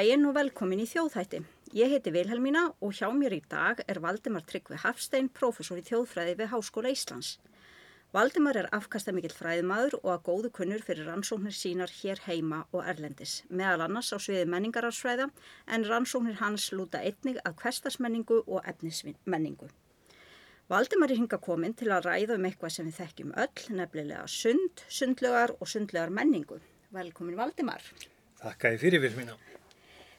daginn og velkomin í þjóðhætti. Ég heiti Vilhelmína og hjá mér í dag er Valdimar Tryggvi Hafstein, professor í þjóðfræði við Háskóla Íslands. Valdimar er afkastamikill fræðimaður og að góðu kunnur fyrir rannsóknir sínar hér heima og erlendis, meðal annars á sviði menningarafsfræða en rannsóknir hans lúta einnig að kvestarsmenningu og efnismenningu. Valdimar er hinga komin til að ræða um eitthvað sem við þekkjum öll, nefnilega sund, sundlegar og sundlegar menningu. Velkomin Valdimar. Þakka ég fyrir mína.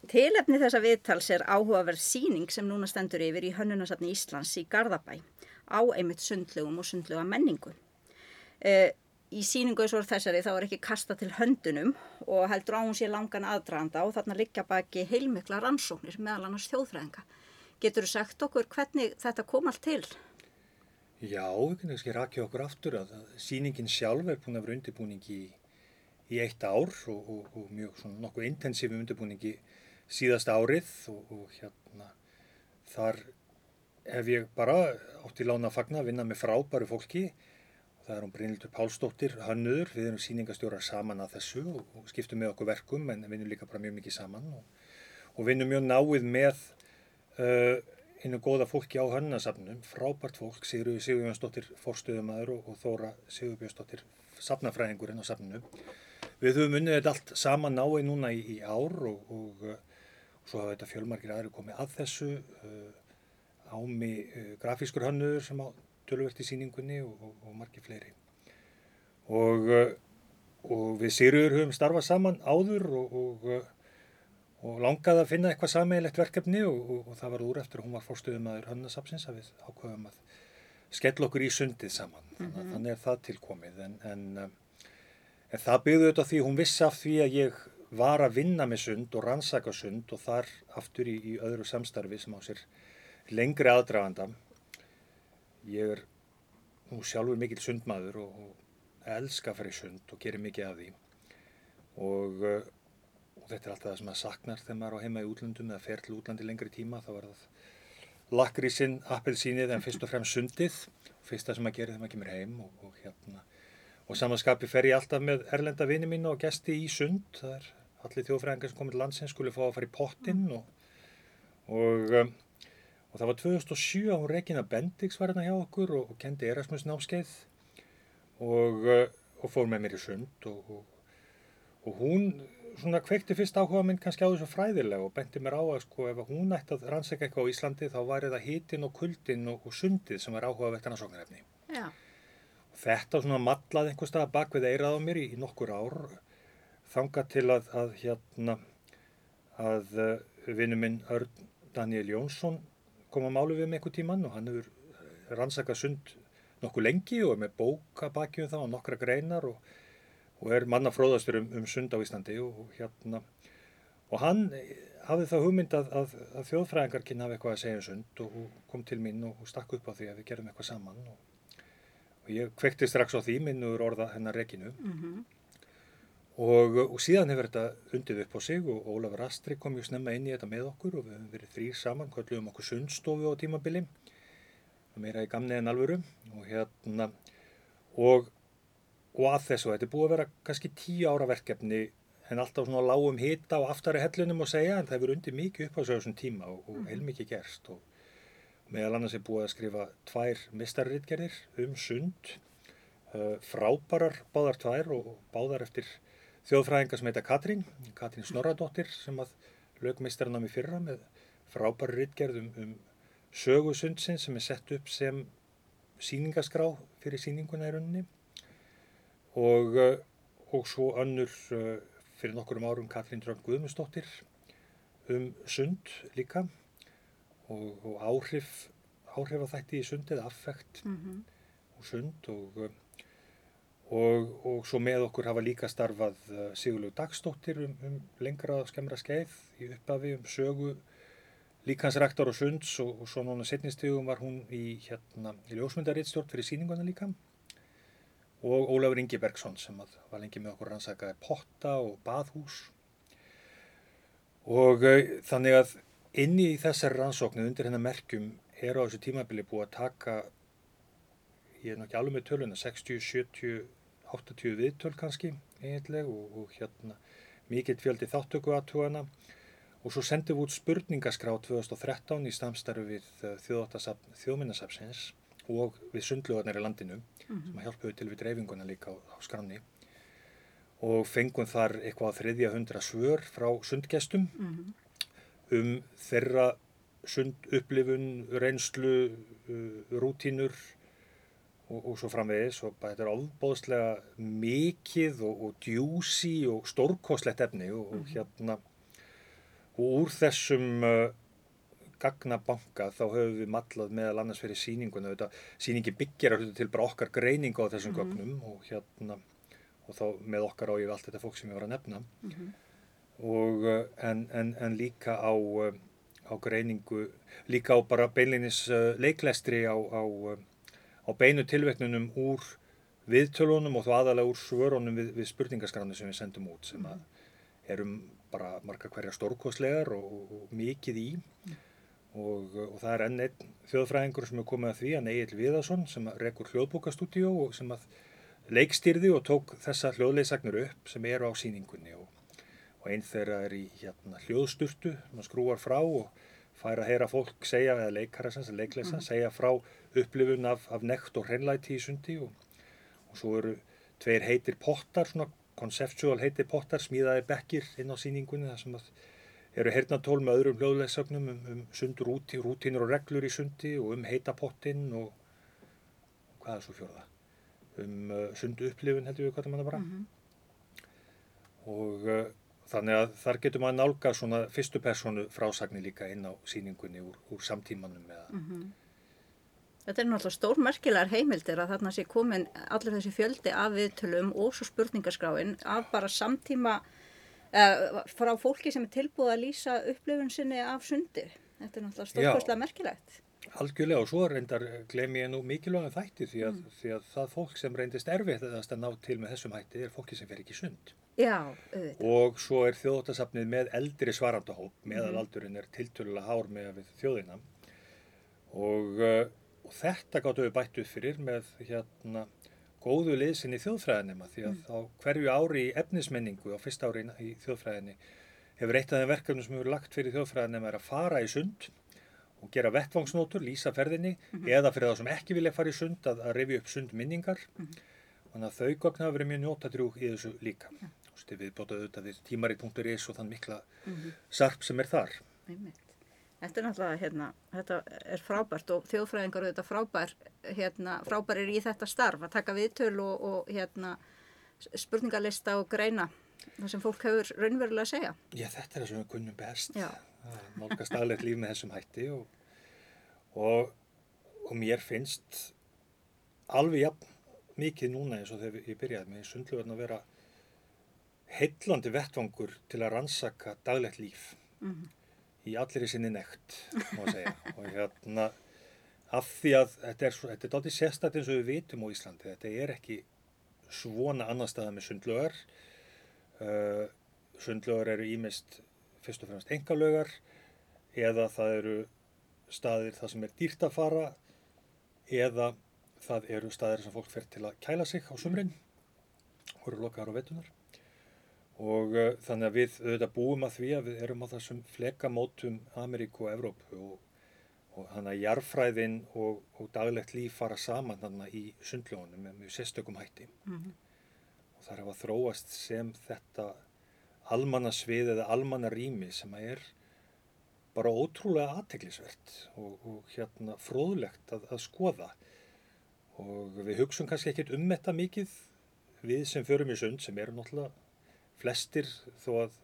Tilefni þessa viðtals er áhugaverð síning sem núna stendur yfir í Hönnunasafni Íslands í Garðabæ á einmitt sundlegum og sundlega menningu. E, í síningu eins og þessari þá er ekki kasta til höndunum og heldur á hún sér langan aðdraganda og þarna liggja baki heilmikla rannsóknir meðal annars þjóðfræðinga. Getur þú sagt okkur hvernig þetta kom allt til? Já, við kunum ekki rakja okkur aftur að síningin sjálf er búin að vera undirbúning í, í eitt ár og, og, og mjög svona nokkuð intensífum undirbúningi síðast árið og, og hérna þar hef ég bara átt í lána að fagna að vinna með frábæru fólki. Og það er hún Brynildur Pálsdóttir hannur, við erum síningastjórar saman að þessu og, og skiptum með okkur verkum en vinnum líka bara mjög mikið saman og, og vinnum mjög náið með uh, einu góða fólki á hannasafnum, frábært fólk Sigur Sigurjónsdóttir forstöðumæður og, og Þóra Sigurbjörnsdóttir safnafræðingurinn á safninu. Við höfum unnið þetta allt saman náið núna í, í ár og Svo hafa þetta fjölmarkir aðri komið að þessu, uh, ámi uh, grafískur hannuður sem á tölverti síningunni og, og, og margir fleiri. Og, uh, og við Sýrjur höfum starfað saman áður og langaði að finna eitthvað sammeilegt verkefni og það var úr eftir að hún var fórstöðum aður hannasapsins að við ákveðum að skella okkur í sundið saman. Mm -hmm. Þannig er það tilkomið en, en, en það byggði auðvitað því hún vissi af því að ég var að vinna með sund og rannsaka sund og þar aftur í, í öðru samstarfi sem á sér lengri aðdraganda. Ég er nú sjálfur mikill sundmaður og, og elska að fara í sund og gerir mikið af því. Og, uh, og þetta er alltaf það sem maður saknar þegar maður er á heima í útlöndum eða fer til útlandi lengri tíma þá er það lakrísinn, appelsínið en fyrst og fremst sundið. Fyrsta sem maður gerir þegar maður kemur heim og, og hérna. Og samanskapi fer ég alltaf með erlenda vini mín og gesti í sund. Það er allir þjóðfræðingar sem komið til landsins skulle fá að fara í pottinn og, og, um, og það var 2007 á Regina Bendix var hérna hjá okkur og, og kendi Erasmus námskeið og fór með mér í sund og hún svona kveikti fyrst áhuga minn kannski á þessu fræðilega og benti mér á að sko ef hún ætti að rannsækja eitthvað á Íslandi þá var það hitin og kuldin og sundið sem var áhuga vektan að sóknarefni. Þetta svona matlaði einhver stað bak við eirað á mér í, í nokkur ár þanga til að, að hérna að uh, vinnu minn Örn Daniel Jónsson kom að málu við með einhver tíman og hann hefur eh, rannsakað sund nokkuð lengi og er með bóka baki um það og nokkra greinar og, og er mannafróðastur um, um sund á Íslandi og, og hérna og hann hafði það hugmynd að, að, að þjóðfræðingar kynna hafa eitthvað að segja um sund og, og kom til mín og stakk upp á því að við gerum eitthvað saman og ég kvekti strax á því minnur orða hennar reginu mm -hmm. Og, og síðan hefur þetta undið upp á sig og Ólafur Astri kom ju snemma inn í þetta með okkur og við höfum verið þrýr saman, kvöldluðum okkur sundstofu á tímabili, meira í gamni en alvöru og hérna, og, og að þessu, þetta er búið að vera kannski tíu ára verkefni en alltaf svona lágum hita og aftari hellunum að segja en það hefur undið mikið upp á sig á þessum tíma og, og heilmikið gerst. Og meðal annars er búið að skrifa tvær mistarritgerðir um sund, uh, frábærar báðar tvær og báðar eftir þjóðfræðinga sem heita Katrín, Katrín Snorradóttir sem að mig fyrra með frábæri rittgerð um, um sögusundsin sem er sett upp sem síningaskrá fyrir síninguna í rauninni og, uh, og svo önnur uh, fyrir nokkurum árum Katrín Drömm Guðmundsdóttir um sund líka og, og áhrif, áhrif að þætti í sundið, affekt mm -hmm. og sund og uh, Og, og svo með okkur hafa líka starfað uh, Sigurlaug Dagstóttir um, um lengra skemmra skeið í upphafi um sögu líkansrektor og sunds og, og svo núna setnistegum var hún í, hérna, í ljósmyndarriðstjórn fyrir síninguna líka. Og Ólafur Ingi Bergson sem var lengi með okkur rannsakaði potta og baðhús. Og uh, þannig að inni í þessari rannsóknu undir hennar merkjum er á þessu tímabili búið að taka ég er nokkið alveg með töluna 60, 70 80 viðtöl kannski eiginlega og, og hérna mikill fjöldi þáttöku aðtúana og svo sendum við út spurningaskrá 2013 í samstarfi við uh, þjóðminnasafsins og við sundlugarnir í landinu mm -hmm. sem hjálpuðu til við dreifinguna líka á, á skráni og fengum þar eitthvað þriðja hundra svör frá sundgestum mm -hmm. um þeirra sund upplifun, reynslu, uh, rútínur og, og svo framvegis og þetta er ofbóðslega mikið og, og djúsi og stórkoslegt efni og, og hérna og úr þessum uh, gagnabanka þá höfum við mallað meðal annars fyrir síninguna síningi byggjar til bara okkar greiningu á þessum mm -hmm. gögnum og hérna og þá með okkar á ég allt þetta fólk sem ég var að nefna mm -hmm. og uh, en, en, en líka á uh, á greiningu, líka á bara beinleinis uh, leiklestri á, á, uh, á beinu tilveiknunum úr viðtölunum og þá aðalega úr svörunum við, við spurningaskránu sem við sendum út sem að erum bara marga hverja stórkoslegar og, og, mikið í og, og það er enn einn þjóðfræðingur sem er komið að því að Egil Viðarsson sem rekur hljóðbókastúdíó og sem að leikstýrði og tók þessa hljóðleisagnur upp sem eru á síningunni og og einn þeirra er í hérna, hljóðsturtu sem skrúar frá og fær að heyra fólk segja, eða leikarassans, eða leikleisa, mm. segja frá upplifun af, af nekt og hreinlæti í sundi og, og svo eru tveir heitir pottar, svona konceptuál heitir pottar, smíðaði bekkir inn á síningunni þar sem eru heyrnatól með öðrum hljóðleisögnum um, um sundur rútínur og reglur í sundi og um heitapottinn og hvað er svo fjóða? Um uh, sundu upplifun heldur við hvað það manna bara. Mm -hmm. Og uh, Þannig að þar getur maður nálga svona fyrstu personu frásagnir líka inn á síningunni úr, úr samtímanum. Mm -hmm. Þetta er náttúrulega stórmerkilegar heimildir að þarna sé komin allir þessi fjöldi af viðtölum og svo spurningaskráin af bara samtíma uh, frá fólki sem er tilbúið að lýsa upplifun sinni af sundi. Þetta er náttúrulega stórkostlega merkilegt. Algjörlega og svo reyndar glem ég nú mikilvæga þætti því að, mm. því að það fólk sem reyndist erfið að ná til með þessum hætti er fólki sem fer ekki sund. Já, og svo er þjóðóttasafnið með eldri svarandahóp meðalaldurinn er tiltölulega hár með þjóðina og, uh, og þetta gáttu við bættu fyrir með hérna góðu liðsinn í þjóðfræðinema því að mm. á hverju ári í efnismenningu á fyrsta ári í þjóðfræðinni hefur eitt af þeim verkefnum sem hefur lagt fyrir þjóðfræðinema er að fara í sund og gera vettvangsnótur, lýsa ferðinni mm -hmm. eða fyrir það sem ekki vilja fara í sund að, að revja upp sundminningar mm -hmm. þannig að þau gögn hafa verið mjög njótadrjúk í þessu líka. Ja viðbótað auðvitað við tímarit.is og þann mikla mm -hmm. sarp sem er þar. Einmitt. Þetta er náttúrulega, hérna, þetta er frábært og þjóðfræðingar auðvitað frábær, hérna, frábærir í þetta starf að taka viðtöl og, og hérna, spurningarlista og greina það sem fólk hefur raunverulega að segja. Já, þetta er það sem við kunnum best. Málgast aðlegt líf með þessum hætti og, og, og mér finnst alveg jafn mikið núna eins og þegar ég byrjaði með sundluverðin að vera heillandi vettvangur til að rannsaka daglegt líf mm -hmm. Í allir í sinni nekt má segja. Og hérna af því að þetta er, þetta er dátir sérstætt eins og við vitum á Íslandi. Þetta er ekki svona annar staða með sundlögar uh, sundlögar eru ímest fyrst og fremst engalögar eða það eru staðir það sem er dýrt að fara eða það eru staðir sem fólk fer til að kæla sig á sumrin og eru lokaðar á vetunar og uh, þannig að við auðvitað búum að því að við erum á þessum flekamótum Ameríku og Evrópu og, og þannig að jarfræðin og, og daglegt líf fara saman þannig í sundljónum með mjög sérstökum hætti mm -hmm. og það er að þróast sem þetta almannasvið eða almannarými sem að er bara ótrúlega aðteglisvert og, og hérna fróðlegt að, að skoða og við hugsun kannski ekkert um þetta mikið við sem förum í sund sem eru náttúrulega flestir, þó að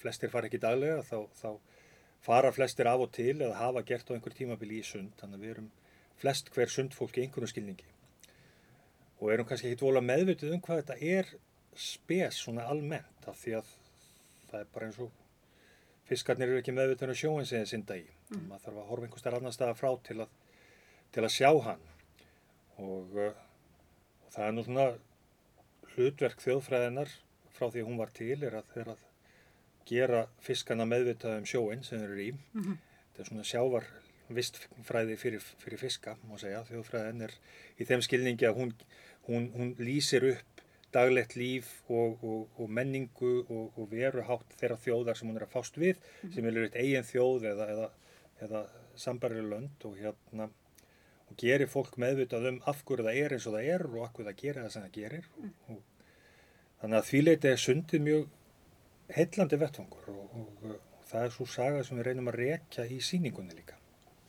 flestir fara ekki daglega, þá, þá fara flestir af og til eða hafa gert á einhver tímabili í sund, þannig að við erum flest hver sundfólk í einhvern skilningi. Og erum kannski ekki volað meðvitið um hvað þetta er spes svona almennt af því að það er bara eins og fiskarnir eru ekki meðvitið um sjóin sem þeir synda í. Mm. maður þarf að horfa einhver starf annar staða frá til að, til að sjá hann. Og, uh, og það er nú svona hlutverk þjóðfræðinar frá því að hún var til er að, er að gera fiskana meðvitað um sjóin sem þeir eru í. Mm -hmm. Þetta er svona sjávar vistfræði fyrir, fyrir fiska, má segja. Þjóðfræðin er í þeim skilningi að hún, hún, hún lýsir upp daglegt líf og, og, og menningu og, og veruhátt þeirra þjóðar sem hún er að fást við, sem er eitt eigin þjóð eða, eða, eða sambarileg lönd og hérna og gerir fólk meðvitað um af hverju það er eins og það er og af hverju það gerir það sem það gerir og, þannig að því leiti er sundið mjög heillandi vettfangur og það er svo saga sem við reynum að rekja í síningunni líka.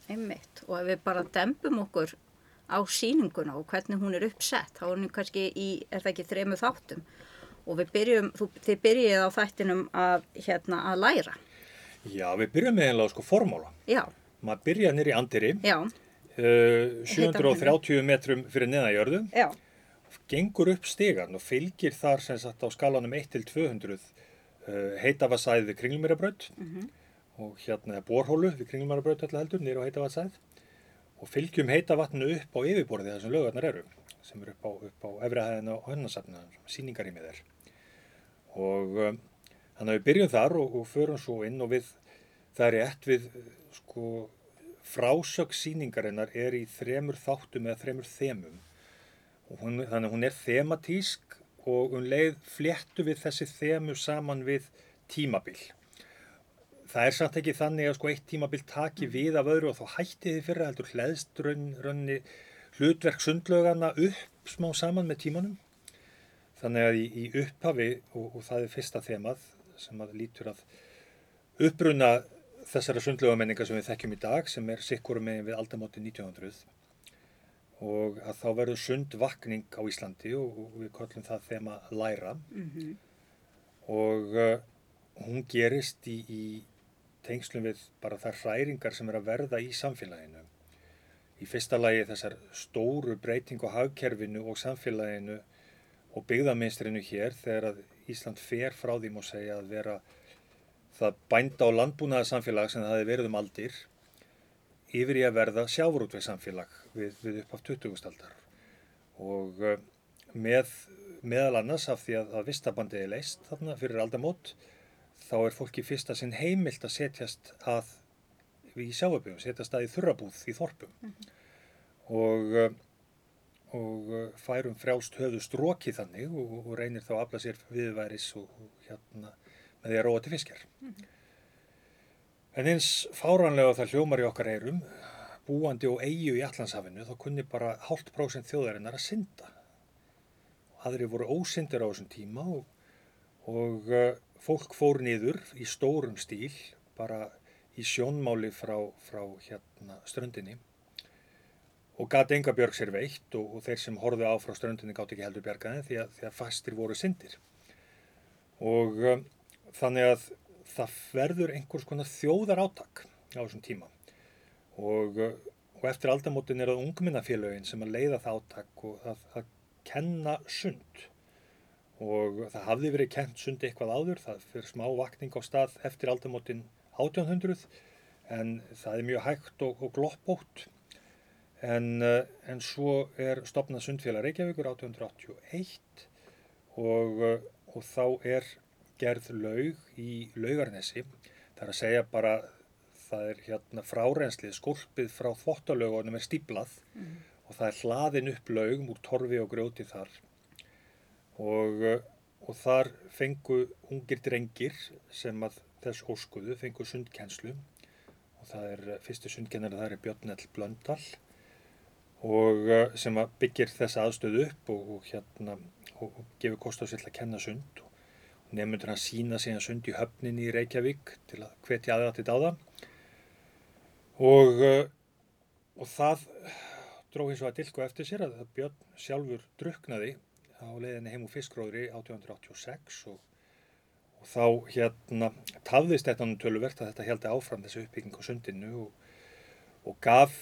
Einmitt og ef við bara dempum okkur á síninguna og hvernig hún er uppsett, þá er hún kannski í, er það ekki þremu þáttum og við byrjum, þú, þið byrjið á þættinum að, hérna, að læra. Já, við byrjum með einlega sko formóla. Já. Maður byrja nýri andiri, uh, 730 metrum fyrir neðajörðu, Já. Gengur upp stegan og fylgir þar sem sagt á skalanum 1 til 200 uh, heitavarsæð við kringlumirabraut Mm og hérna er borhólu við kringlumirabraut alltaf heldur, nýra á heitavarsæð og fylgjum heita vatnu upp á yfirborði þessum lögarnar eru sem eru upp á, upp á efrihæðina og hönnasafna síningar í miður og um, þannig að við byrjum þar og, og förum svo inn og við það er rétt við sko frásög síningarinnar er í þremur þáttum eða þremur þemum hún, þannig að hún er þematísk og um leið fléttu við þessi þemu saman við tímabil. Það er samt ekki þannig að sko eitt tímabil taki við af öðru og þá hætti þið fyrir heldur hlæðst raunni hlutverk sundlögana upp smá saman með tímanum. Þannig að í, í upphafi og, og það er fyrsta þemað sem að lítur að uppruna þessara sundlögamenninga sem við þekkjum í dag sem er sikkurum megin við aldamóti 1900 og að þá verður sundvakning á Íslandi og, og við kollum það þema læra. Mm og uh, hún gerist í, í tengslum við bara þær hræringar sem er að verða í samfélaginu. Í fyrsta lagi þessar stóru breyting á hagkerfinu og samfélaginu og byggðaminstrinu hér þegar að Ísland fer frá því má segja að vera það bænda og landbúnaða samfélag sem það hefði verið um aldir yfir í að verða sjáfrútveg samfélag við, við upp á 20. aldar og uh, með meðal annars af því að, að vistabandið er leist þarna fyrir aldamót þá er fólki fyrsta sinn heimilt að setjast að í sjáabjörn, setjast að í þurrabúð í þorpum mm -hmm. og, og færum frjálst höfu stróki þannig og, og reynir þá að afla sér viðværis og, og hérna með því að róa til fiskjar. Mm -hmm. En eins fáranlega það hljómar í okkar eirum, búandi og eigu í Allandshafinu, þá kunni bara hálft prósent þjóðarinnar að synda. Aðri voru ósyndir á þessum tíma og, og fólk fór niður í stórum stíl bara í sjónmáli frá, frá hérna ströndinni og gati enga björg sér veitt og, og þeir sem horfið á frá ströndinni gátt ekki heldur bjargaði því því að fastir voru syndir og um, þannig að það verður einhvers konar þjóðar áttak á þessum tíma. Og, og eftir aldamótin er það ungminnafélögin sem að leiða það áttak og að, að kenna sund. Og það hafði verið kent sundi eitthvað áður, það fyrir smá vakning á stað eftir aldamótin 1800 en það er mjög hægt og, og gloppótt. En, en svo er stopnað sundfélag Reykjavíkur 1881 og, og þá er gerð laug í laugarnesi, það er að segja bara það er hérna fráreinslið, skolpið frá þvottalögunum er stíplað mm. og það er hlaðin upp laug múr torfi og grjóti þar. Og, og þar fengu ungir drengir sem að þess óskuðu fengu sundkennslu. Og það er fyrstu sundkennari það er Björnell Blöndal og sem að byggir þessa aðstöðu upp og, og hérna og, og gefur kost á sér til að kenna sund nefnundur hann sína síðan sund í höfninni í Reykjavík til að hvetja aðra til dáða. Og og það dró hins vegar dilko eftir sér að Björn sjálfur druknaði á leiðinni heim úr fiskróðri 1886 og, og þá hérna tafðist þetta nú töluvert að þetta heldi áfram þessu uppbygging á sundinu og, og gaf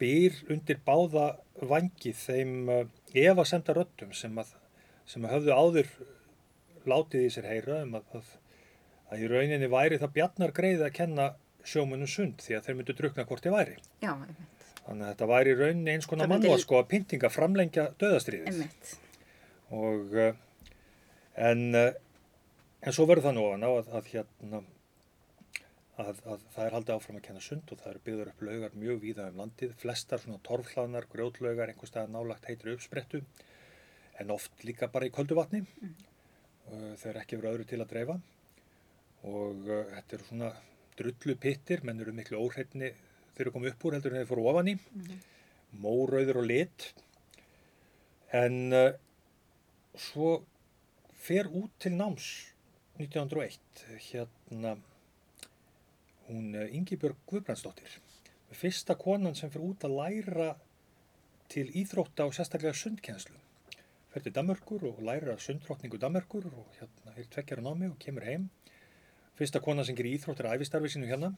byr undir báða vangi þeim uh, efasemta röttum sem að, sem að höfðu áður látið í sér heyra um að, að, að í rauninni væri það bjarnar greið að kenna sjómunum sund því að þeir myndu drukna hvort þið væri. Já, einmitt. Þannig að þetta væri í rauninni eins konar Það myndi- mannvað sko að pyntinga framlengja döðastriðið Einmitt. og uh, en, uh, en svo verður það nú ofan á að, að hérna að, að það er haldið áfram að kenna sund og það eru byggður upp laugar mjög víða um landið flestar svona torfhlaðnar, grjótlaugar einhver staðar nálagt heitir uppsprettu en oft líka bara í köldu vatni mm. Þegar ekki verið öðru til að dreifa. Og uh, þetta eru svona drullu pittir, menn eru miklu óhreitni þeir eru komið upp úr heldur en þeir fóru ofan í. Mm -hmm. mórauður og lit. En uh, svo fer út til náms 1901 hérna hún uh, Ingi Björg Guðbrandsdóttir fyrsta konan sem fer út að læra til íþrótta og sérstaklega sundkjenslu fer til Damörkur og læra sundrótningu Damörkur og hérna er tveggjara námi og kemur heim. Fyrsta konan sem gerir íþróttir að æfistarfi sínu hérna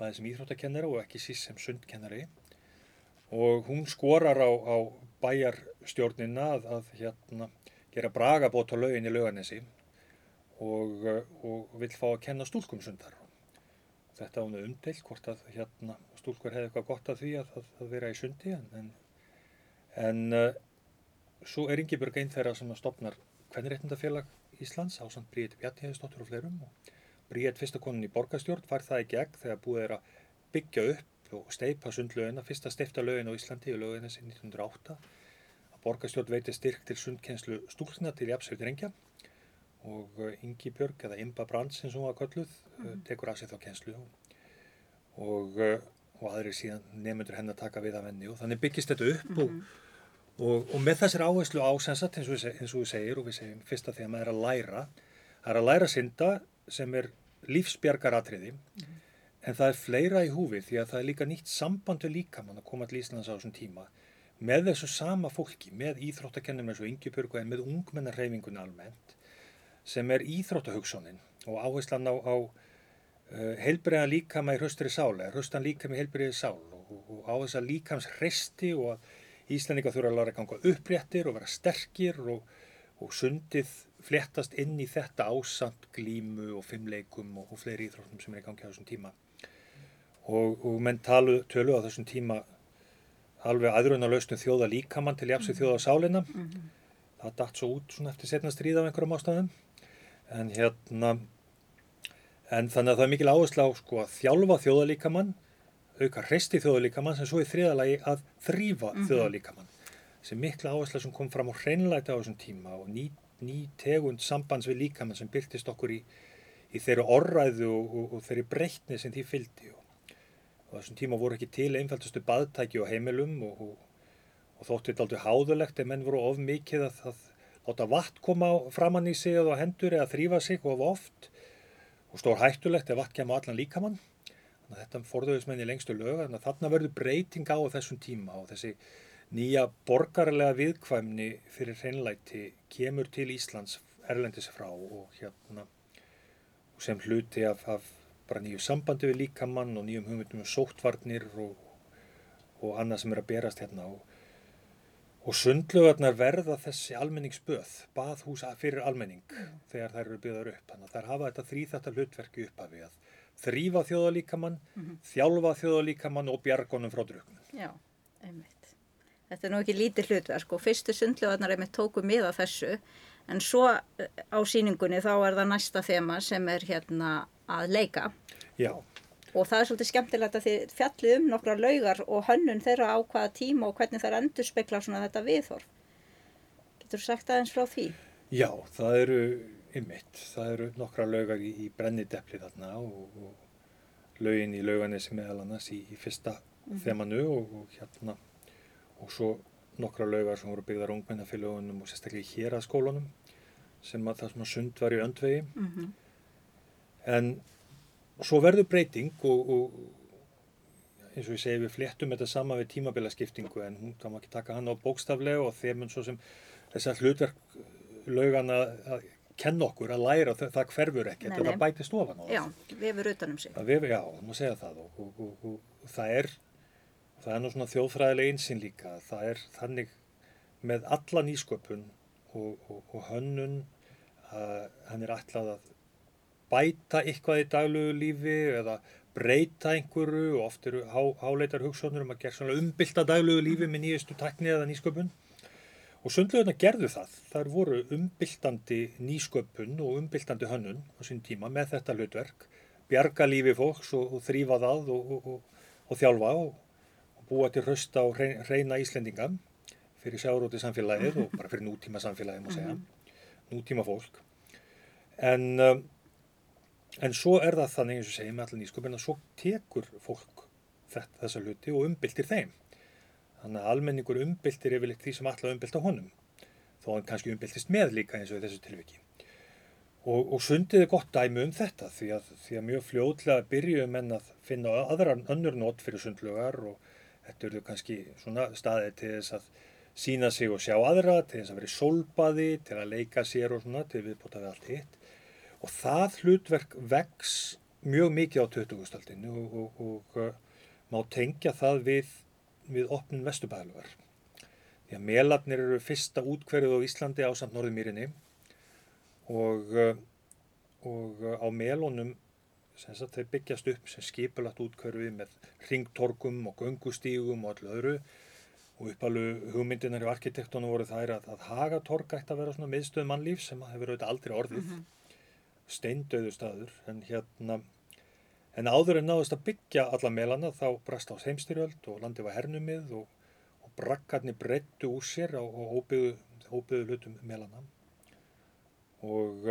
bæðið sem íþróttakennara og ekki síst sem sundkennari. Og hún skorar á, á bæjarstjórnina að, að hérna gera bragabót á lögin í löganesi og, og vil fá að kenna stúlkum sundar. Þetta ána umdelt hvort að hérna stúlkur hefði eitthvað gott að því að, að, að vera í sundi en, en, svo er Ingeborg einn þeirra sem að stopnar Kvenniréttindafélag Íslands á samt Bríðet Bjartíðistóttur og fleirum og Bríðet fyrsta konin í borgastjórn fær það í gegn þegar búið er að byggja upp og steipa sundlöginna, fyrsta steifta lögin á Íslandi og lögin þessi 1908 að borgastjórn veiti styrk til sundkenslu stúlkna til jafnsveit rengja og uh, Ingi Björg eða Imba Brands eins og hún var kölluð mm -hmm. tekur af sig þá kenslu og, og, og aðri síðan nefnundur henn að taka við af henni og þannig byggist þetta upp mm -hmm. og, og með þessir áherslu ásensat eins og við segir og við segjum fyrsta því að maður er að læra það er að læra synda sem er lífsbjargaratriði mm -hmm. en það er fleira í húfi því að það er líka nýtt samband við líkamann að koma til Íslands á þessum tíma með þessu sama fólki, með íþróttakennum eins og Björg en með ungmennarreifingun almennt sem er íþróttahugsonin og áherslan á, á uh, heilbreyðan líkama í hraustri sáli, hraustan líkama í heilbreyði sál og, og á þess að líkams hresti og að Íslandika þurfa að lára að ganga uppréttir og vera sterkir og, og sundið flettast inn í þetta ásand glímu og fimmleikum og, og fleiri íþróttum sem er í gangi á þessum tíma. Og, og menn talu, tölu á þessum tíma alveg aðruna lausnum þjóða líkamann til jafnsið þjóða sálinna mm -hmm. það dætt svo út svona eftir setna stríð af einhverjum ástæðum. En hérna en þannig að það er mikil áherslu á sko að þjálfa þjóðalíkamann auka resti þjóðalíkamann sem svo í þriðalagi að þrýfa mm -hmm. þjóðalíkamann sem mikla áherslu sem kom fram á hreinleita á þessum tíma og ný, ný tegund sambands við líkamann sem byrtist okkur í, í þeirri orræðu og, og, og þeirri breytni sem því fylgdi og, og þessum tíma voru ekki til einfaldustu baðtæki og heimilum og þóttu þetta aldrei háðulegt en menn voru of mikið að, að láta vatn koma framann í sig eða hendur eða þrýfa sig of oft og stór hættulegt ef vatn kemur allan líkamann. Þannig að þetta forðauðismenni lengstu lög, þannig að þarna verður breyting á þessum tíma og þessi nýja borgarlega viðkvæmni fyrir hreinlæti kemur til Íslands erlendis frá og hérna og sem hluti af, af bara nýju sambandi við líkamann og nýjum hugmyndum um sóttvarnir og, og annað sem er að berast hérna og Og sundlugarnar verða þessi almenningsböð, baðhúsa fyrir almenning mm. þegar þær eru byggðar upp. Þannig að þær hafa þetta þrýþættar hlutverki upp af við að þrýfa þjóðalíkamann, mm -hmm. þjálfa þjóðalíkamann og bjargonum frá druknum. Já, einmitt. Þetta er nú ekki lítið hlutverk og fyrstu sundlugarnar einmitt tóku miða þessu en svo eh, á síningunni þá er það næsta þema sem er hérna að leika. Já og það er svolítið skemmtilegt að þið fjallið um nokkra laugar og hönnun þeirra á hvaða tíma og hvernig það endur spekla svona þetta viðhorf. Getur þú sagt aðeins frá því? Já, það eru ymmit, það eru nokkra laugar í, í brennidepli þarna og, og laugin í lauganessi meðal annars í, í fyrsta mm -hmm. þemanu og, og hérna og svo nokkra laugar sem voru byggðar ungmennafélagunum og sérstaklega í hér að skólunum sem að það sem að sund var í öndvegi mm -hmm. en svo verður breyting og, og eins og ég segi við fléttum þetta sama við tímabilaskiptingu en hún kann ekki taka hann á bókstaflega og þeim en svo sem þessar hlutverk laugan að kenna okkur að læra það, það hverfur ekkert og það bæti stofan á það. Já, vefur utanum sig. Vefur, já, það má segja það og, og, og það er það er nú svona þjóðfræðileg einsinn líka það er þannig með alla nýsköpun og hönnun að hann er alltaf að bæta eitthvað í daglugu lífi eða breyta einhverju og oft eru há, háleitar hugssónur um að gera svona umbylta daglugu lífi með nýjastu takni eða nýsköpun og sundlegurna gerðu það. Það voru umbyltandi nýsköpun og umbyltandi hönnun á sín tíma með þetta hlutverk, bjarga lífi fólks og, og þrýfa það og, og, og þjálfa og búa til rausta og reyna Íslendinga fyrir sjáróti samfélagið og bara fyrir nútíma samfélagið má segja, nútíma fólk. En, um, en svo er það þannig eins og segjum allir nýsköpun að svo tekur fólk þetta, þessa hluti og umbyltir þeim. Þannig að almenningur umbyltir yfirleitt því sem allar umbylta honum, þó hann kannski umbyltist með líka eins og í þessu tilviki. Og, og sundið er gott dæmi um þetta því að, því að mjög fljóðlega byrjuðum en að finna aðra önnur nót fyrir sundlugar og þetta eru kannski svona staðið til þess að sína sig og sjá aðra, til þess að vera í solbaði, til að leika sér og svona, til viðbúta við allt hitt. Og það hlutverk vex mjög mikið á 20. og, og, og uh, má tengja það við, við opnum vestubæðlugar. Því að melarnir eru fyrsta útkverjuð á Íslandi á samt Norðumýrinni og, og á melunum þeir byggjast upp sem skipulagt útkverfið með ringtorkum og göngustígum og allu öðru og uppalu hugmyndinar í arkitektónu voru þær að, að Hagatorg ætti að vera svona miðstöð mannlíf sem hefur auðvitað aldrei orðið mm -hmm. steindauðu staður en hérna en áður en náðist að byggja alla melana þá brast á þeimstyrjöld og landi var hernumið og, og brakkarni breyttu úr sér á, óbyggðu, hlutum melana og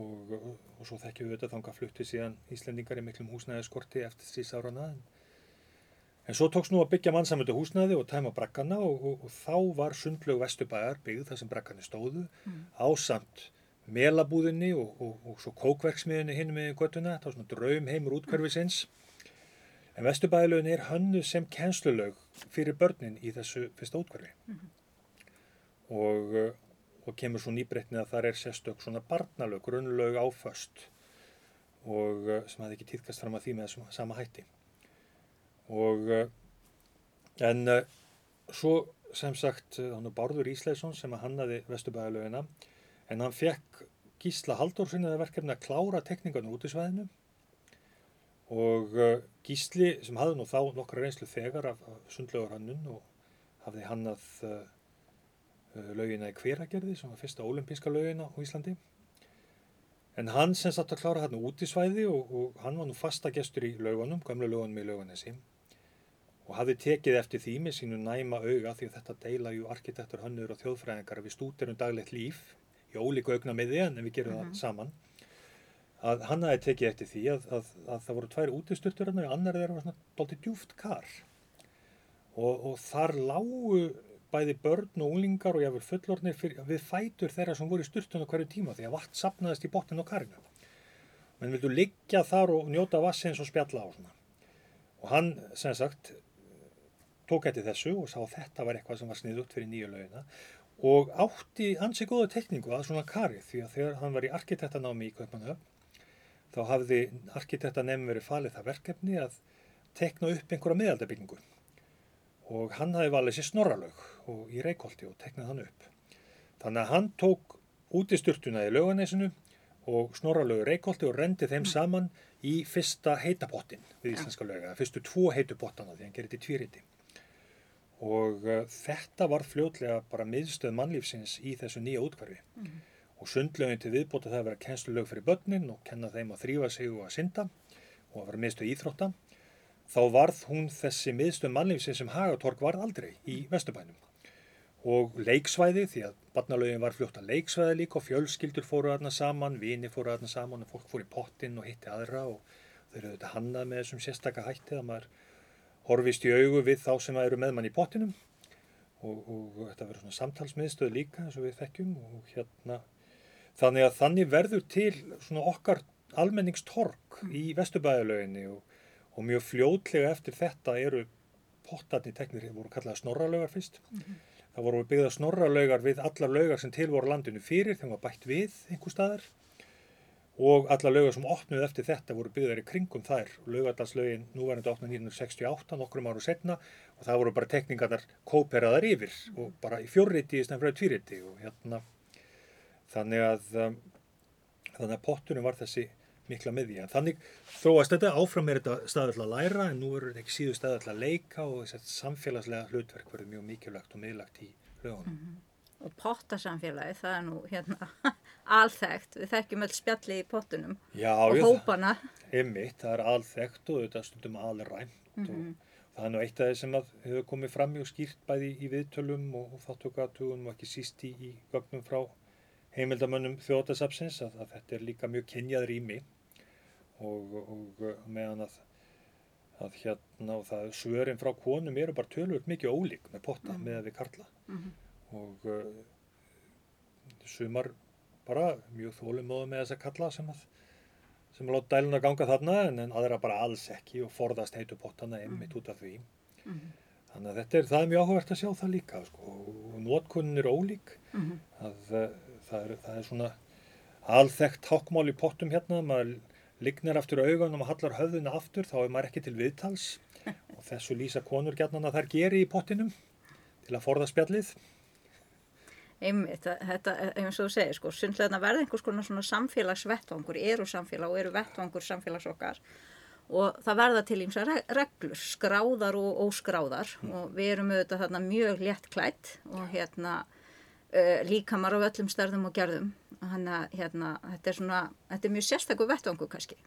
og, og svo þekkjum við þetta þanga flutti síðan Íslendingar í miklum húsnæðiskorti eftir síðs árana en, svo tóks nú að byggja mannsamöndu húsnæði og tæma brakkana og, þá var sundlög Vesturbæjar byggð þar sem brakkarnir stóðu mm. ásamt melabúðinni og svo kókverksmiðinni hinn með göttuna, það var svona draum heimur útkverfisins en Vesturbæjarlögin er hannu sem kennslulög fyrir börnin í þessu fyrsta útkverfi mm. og og kemur svo nýbreytnið að það er sérstök svona barnalög, grunnlög áföst og eh, sem hafði ekki týðkast fram að því með þessum sama hætti. Og eh, en eh, svo sem sagt hann er Bárður Ísleisson sem að hannaði Vesturbæðalögina en hann fekk Gísla Haldórfinn eða verkefni að klára tekningarnu út í sveðinu og Gísli sem hafði nú þá nokkra reynslu þegar af sundlögur hannun og hafði hannað Eh, laugina í Hveragerði sem var fyrsta olimpíska laugina á Íslandi. En hann sem satt að klára hérna út í svæði og, og hann var nú fasta gestur í laugunum, gamlu laugunum í laugunesi og hafði tekið eftir því með sínu næma auga því að þetta deila ju arkitektur, hannur og þjóðfræðingar við stúterum daglegt líf í ólíku augna með því en við gerum mm -hmm. það saman að hann hafi tekið eftir því að, að, að það voru tvær útisturtur og annar þeirra var svona doldið djúft kar og, og þar lágu bæði börn og unglingar og jáfnveil fullornir fyrir, við fætur þeirra sem voru í styrtun á hverju tíma því að vatn sapnaðist í botnin og karinu. Menn vildu liggja þar og njóta vassins og spjalla á svona. Og hann, sem sagt, tók eftir þessu og sá að þetta var eitthvað sem var sniðugt fyrir nýju lögina og átti ansi góða tekningu að svona karið því að þegar hann var í arkitektanámi í Kaupanöf þá hafði arkitektanefn verið falið það verkefni að tekna upp einhverja miðaldabyggingu og hann hafi valið sér snorralög og í Reykjóldi og teknaði hann upp. Þannig að hann tók út í styrtuna í löganesinu og snorralögu Reykjóldi og rendi þeim saman í fyrsta heitapottin við íslenska löga, fyrstu tvo heitupottana því hann gerði þetta í tvíriti. Og uh, þetta var fljótlega bara miðstöð mannlífsins í þessu nýja útkvarfi. Mm -hmm. Og sundlögin til viðbóta það að vera kennslulög fyrir börnin og kenna þeim að þrýfa sig og að synda og að vera miðstöð íþrótta þá varð hún þessi miðstöð mannlífsins sem Hagatorg varð aldrei í Vesturbænum. Og leiksvæði, því að barnalögin var fljótt að leiksvæði líka og fjölskyldur fóru aðna saman, vini fóru aðna saman og fólk fóru í pottin og hitti aðra og þau eru auðvitað hannað með þessum sérstakka hætti að maður horfist í augu við þá sem eru með mann í pottinum og, og þetta verður svona samtalsmiðstöð líka eins og við þekkjum og hérna þannig að þannig verður til svona okkar almenningstork í Vesturbæðalöginni og og mjög fljótlega eftir þetta eru pottarni teknir, voru kallað snorralögar fyrst mm -hmm. það voru byggða snorralögar við allar lögar sem til voru landinu fyrir þegar maður bætt við einhver staðar og allar lögar sem opnuð eftir þetta voru byggðar í kringum þær lögadalslögin núverðandi opnuð 1968 nokkrum áru setna og það voru bara tekningarnar kóperaðar yfir og bara í fjórriti í snæfröðu tvíriti og hérna þannig að um, þannig að pottunum var þessi mikla miðja. Þannig þróast þetta áfram er þetta staður til að læra en nú verður þetta ekki síðu staður til að leika og þess að samfélagslega hlutverk verður mjög mikilvægt og miðlagt í lögunum. Mm -hmm. Og pottasamfélagi, það er nú hérna alþægt, við þekkjum öll spjalli í pottunum Já, og ég, hópana. Einmitt, það er alþægt og þetta stundum alrænt mm -hmm. og það er nú eitt af þeir sem hefur komið fram mjög skýrt bæði í viðtölum og, og þáttökuatugum og ekki síst í, í gögnum frá heimildamönnum þjóðasapsins að, að þetta er líka mjög kynjað rými og, og meðan að, að hérna og það svörin frá konum eru bara tölvöld mikið ólík með potta Mhm. með að við karla Mhm. Og uh, sumar bara mjög þólumóðu með þess að kalla sem að sem að láta dæluna ganga þarna en, en aðra bara alls ekki og forðast heitu pottana einmitt út af því. Mhm. þannig að þetta er, það er mjög áhugavert að sjá það líka sko, og notkunnin er ólík. Mhm. að uh, það, er, það er svona alþekkt hákmál í pottum hérna maður lignar aftur augun og hallar höfðuna aftur þá er maður ekki til viðtals. Og þessu lýsa konur gætnan að þær geri í pottinum til að forða spjallið Einmitt, þetta, eins og þú segir, sko, sundlega verða einhvers konar svona samfélagsvettvangur, eru samfélag og eru vettvangur samfélags okkar. Og það verða til ímsa reglur, skráðar og óskráðar. Og við erum auðvitað þarna mjög létt klætt og hérna uh, líkamar af öllum stærðum og gerðum, að hérna, þetta er svona, þetta er mjög sérstakur vettvangur kannski.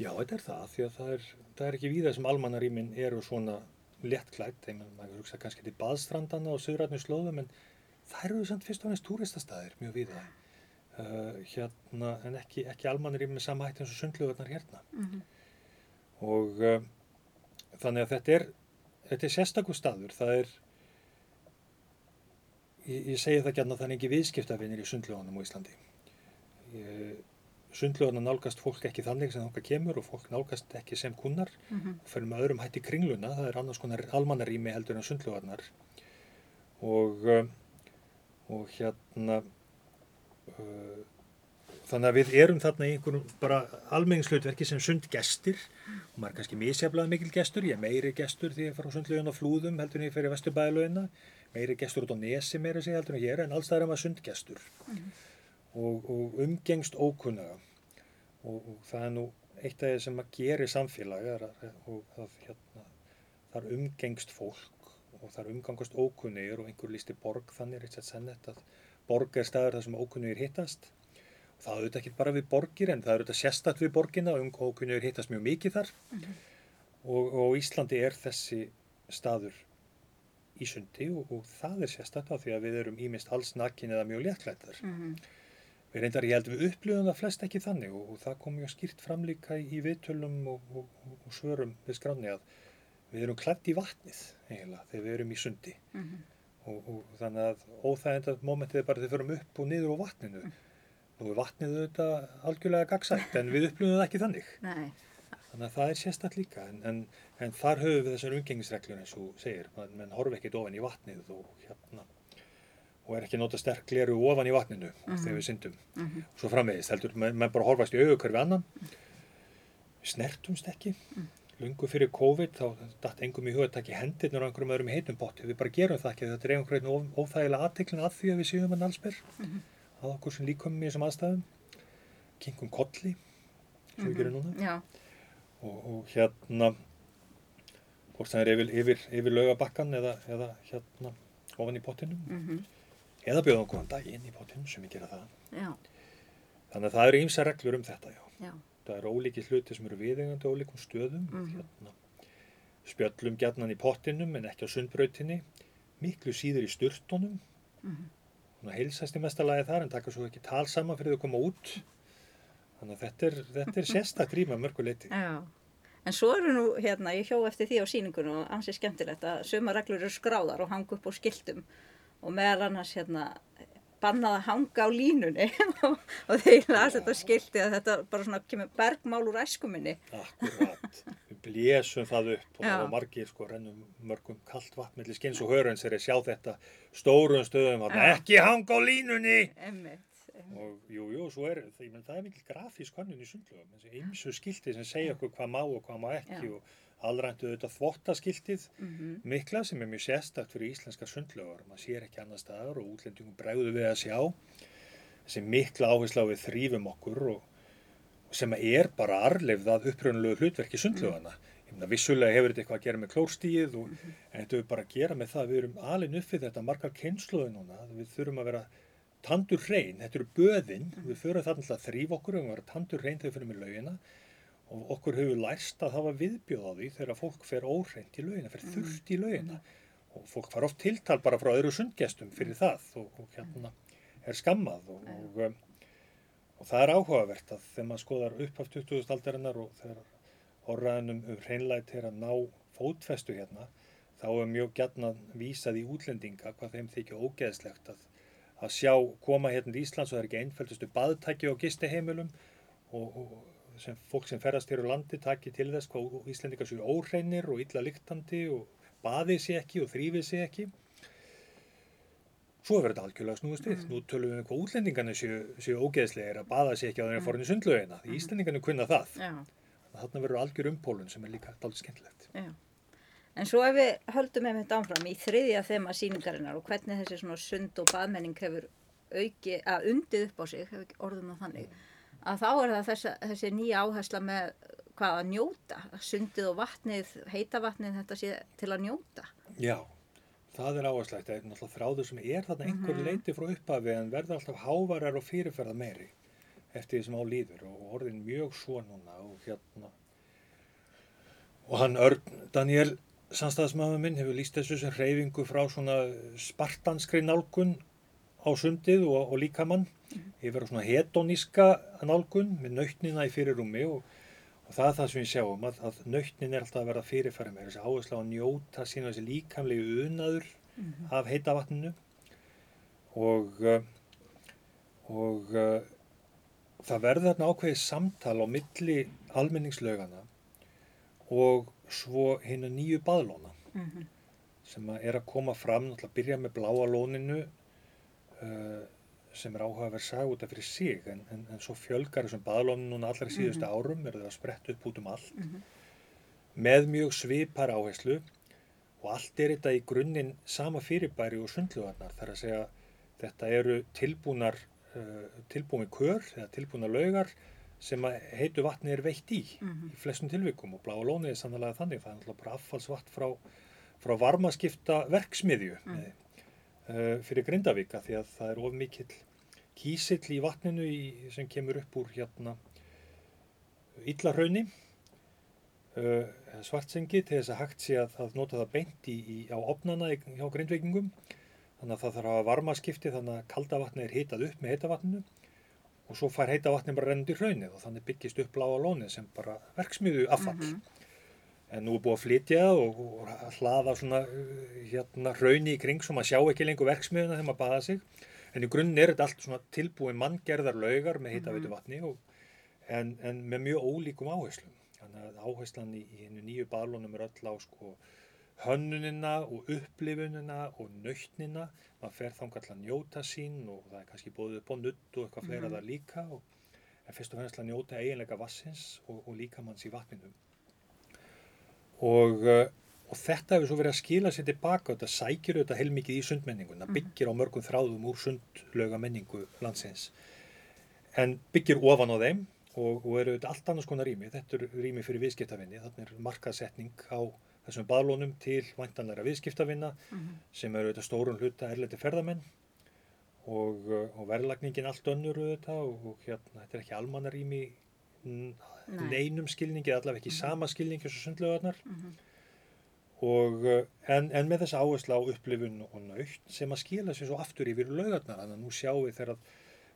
Já, þetta er það, því að það er, það er ekki víða sem almannarímin eru svona léttklætt, þeim maður hugsa kannski til baðstrandana og söðrætnu slóðum, en það eru samt fyrst og næst túristastæðir mjög víða. Uh, hérna, en ekki, ekki almannarímin með sama hætti eins og sundlöðurnar hérna. Mm Og uh, þannig að þetta er, þetta er sérstakur staður, það er, ég, ég segi það gætna, það er ekki viðskiptafinir í sundlöðunum á Íslandi. Ég, sundlöðuna nálgast fólk ekki þannig sem þánga kemur og fólk nálgast ekki sem kunnar -hmm. og fyrir með öðrum hætti kringluna, það er annars konar almannarími heldur en sundlöðarnar og, uh, og hérna uh, þannig að við erum þarna í einhverjum bara almenningslautverki sem sundgestir og maður er kannski misjaflega mikil gestur, ég er meiri gestur því ég fara á sundlöðun á flúðum heldur en ég fyrir vesturbæðalöðina, meiri gestur út á nesi meiri sig heldur en ég er en alls það er maður sundgestur og, og umgengst ókunnaga. Og, og það er nú eitt af því sem að gera samfélag að, og það, hérna, umgengst fólk og þar umgangast ókunnugir og einhver lísti borg þannig Richard Sennett að borg er staður þar sem ókunnugir hittast. Og það auðvitað ekki bara við borgir en það auðvitað sérstakt við borgina og ókunnugir hittast mjög mikið þar. Og, og Íslandi er þessi staður í sundi og, og það er sérstakt af því að við erum ímist alls nakin eða mjög léttklættar Mm Við reyndar ég held við upplifum það flest ekki þannig og, og það kom mjög skýrt fram líka í, í viðtölum og, og, og svörum við skráni að við erum klætt í vatnið eiginlega þegar við erum í sundi. -hmm. og, og þannig að óþægenda momentið er bara þegar við förum upp og niður á vatninu. Nú er vatnið auðvitað algjörlega gagsætt en við upplifum það ekki þannig. Nei, Þannig að það er sérstætt líka en, en, en þar höfum við þessar umgengisreglur eins og segir, menn, menn horfi ekkit ofan í vatnið og hérna og er ekki nota sterk gleru ofan í vatninu þegar við syndum. Mhm. og svo framvegist heldur, menn, bara horfast í auðvukar við annan. Snertumst ekki lungu fyrir COVID þá datt engum í að í hendirnur á einhverjum öðrum heitum potti. Við bara gerum það ekki, þetta er einhvern veginn óþægilega aðteklin að því að við séum að nálsper að okkur sem líkum í þessum aðstæðum. Kingum kolli sem við gerum núna. Og, og hérna hvort það er yfir, yfir, yfir laugabakkan eða, eða hérna ofan í pottinum. Mm eða bjóðum góðan dag inn í pottinum sem við gera það. Já, þannig að það eru ýmsa reglur um þetta já. já, það eru ólíki hluti sem eru viðengandi á ólíkum stöðum Mhm. hérna, spjöllum gjarnan í pottinum en ekki á sundbrautinni miklu síður í sturtunum Mhm. Svona heilsast í mestalagi þar en taka svo ekki tal saman fyrir þau koma út þannig að þetta er, þetta er sérstak rýma mörguleiti já. En svo eru nú, hérna, ég hjó eftir því á síningunum og ansið skemmtilegt að suma reglur eru skráðar og hanga upp á skiltum og meðal annars, hérna, bannað að hanga á línunni. Og, og þeir las þetta skilti að þetta bara svona kemur bergmál úr æskuminni. Akkurat, við blésum það upp og það var margir sko rennum mörgum kallt vatn millir skins og hörens er að sjá þetta stórum stöðum að ekki hanga á línunni! Emmitt. og jú, jú, svo er það, ég menn, það er mikil grafísk hönnun í sundlögum, þessi ymsu skilti sem segja okkur hvað má og hvað má ekki Já. og allræntu auðvitað þvottaskiltið Mm mikla sem er mjög sérstakt fyrir íslenskar sundlögar, maður sér ekki annar staðar og útlendingum bregðu við að sjá þessi mikla áherslu á við þrýfum okkur og, og sem er bara arleifð að uppröðunulegu hlutverki sundlögana. Ég meina vissulega hefur þetta eitthvað að gera með klórstíið og en þetta er bara að gera með það að við erum alveg uppið þetta margar kynsluði núna, við þurfum að vera tandur hrein, þetta eru böðin, við förum þarna að þrýfa okkur og við og okkur hefur lærst að hafa viðbjóð á því þegar fólk fer óhreint í laugina, fer þurft í laugina. og fólk far oft tiltal bara frá öðru sundgestum fyrir það og, og hérna er skammað og, og, um, og það er áhugavert að þegar maður skoðar upp af 20. aldarinnar og þegar orðræðinum um hreinlægt er að ná fótfestu hérna þá er mjög gætna vísað í útlendinga hvað þeim þykja ógeðslegt að, að sjá koma hérna í Íslands og það er ekki einfældustu baðtæki og gisteheimilum og, og sem fólk sem ferðast hér á landi taki til þess hvað Íslendingar séu óhreinir og illa lyktandi og baði sér ekki og þrýfi sér ekki svo verður þetta algjörlega snúist við mm. nú tölum við um hvað útlendingarnir séu, séu ógeðslegir að baða sér ekki á þeirra mm. forinni sundlöginna mm. Íslendingarnir kunna það þannig verður algjör umpólun sem er líka dálítið skemmtilegt Já. En svo ef við höldum með þetta áfram í þriðja þema síningarinnar og hvernig þessi svona sund og baðmenning hefur auki, að undið upp á sig, hefur orðum á þannig að þá er það þessi, þessi nýja áhersla með hvað að njóta, sundið og vatnið, heita vatnið þetta sé til að njóta. Já, það er áherslægt, það er náttúrulega þráður sem er þarna einhver mm -hmm. leiti frá upphafi en verður alltaf hávarar og fyrirferða meiri eftir því sem á líður og orðin mjög svo núna og hérna og hann Örn Daniel Sannstæðismæður minn hefur líst þessu sem hreyfingu frá svona spartanskri nálgun á sundið og, og líkamann yfir svona hedoníska nálgun með nautnina í fyrirrumi og Og það er það sem við sjáum að, að nautnin er alltaf að verða fyrirfæra með þessi áherslu á að njóta sína þessi líkamlegu unaður mm -hmm. af heita vatninu og, uh, og uh, það verður þarna ákveðið samtal á milli almenningslaugana og svo hinn að nýju baðlóna mm -hmm. sem að er að koma fram, náttúrulega byrja með bláa lóninu uh, sem er áhugaverð sag út af fyrir sig en, en, en svo fjölgar þessum baðlónum núna allra síðustu mm -hmm. árum er það að spretta upp út um allt mm -hmm. með mjög svipar áherslu og allt er þetta í grunninn sama fyrirbæri og sundlugarnar þar að segja þetta eru tilbúnar uh, tilbúin kör eða tilbúnar laugar sem heitu vatni er veitt í mm -hmm. í flestum tilvikum og bláa lónið er sannlega þannig það er alltaf bara affallsvatt frá, frá varmaskipta verksmiðju mm. Uh, fyrir Grindavíka því að það er of mikill kísill í vatninu í, sem kemur upp úr hérna Íllahraunni uh, svartsengi til þess að hægt sé að, að nota það beint í, í, á opnana hjá grindvikingum þannig að það þarf að varma skipti þannig að kalda vatni er hitað upp með heita vatninu og svo fær heita vatni bara rennandi í hraunni og þannig byggist upp bláa lóni sem bara verksmiðu affall. Mm -hmm en nú er búið að flytja og, og hlaða svona hérna rauni í kring svo maður sjá ekki lengur verksmiðuna þegar maður baða sig en í grunninn er þetta allt svona tilbúið manngerðar laugar með mhm. vatni og, en, en með mjög ólíkum áherslum þannig að áherslan í, í hennu nýju baðlunum er öll á sko hönnunina og upplifunina og nöytnina maður fer þá kannski að njóta sín og það er kannski bóðið upp á nutt og eitthvað fleira mm. það líka og, en fyrst og fennast að njóta eiginlega vassins og, og líkamanns í vatninum og, eh, og þetta hefur svo verið að skila sér tilbaka þetta sækir auðvitað heilmikið í sundmenningun það mhm. byggir á mörgum þráðum úr sundlöga menningu landsins en byggir ofan á þeim og, og eru auðvitað allt annars konar rými þetta er rými fyrir viðskiptavinni þannig er markaðsetning á þessum baðlónum til vantanleira viðskiptavinna mm -hmm. sem eru auðvitað stórun hluta erleiti ferðamenn og, og verðlagningin allt önnur auðvitað og hérna þetta er ekki almannarými neinum skilningi, allavega ekki mm -hmm. sama skilningi sem sundlögarnar mm -hmm. og eh, en, en með þess áherslu á upplifun og nöytt sem að skila sér svo aftur yfir laugarnar, þannig að nú sjáum við þegar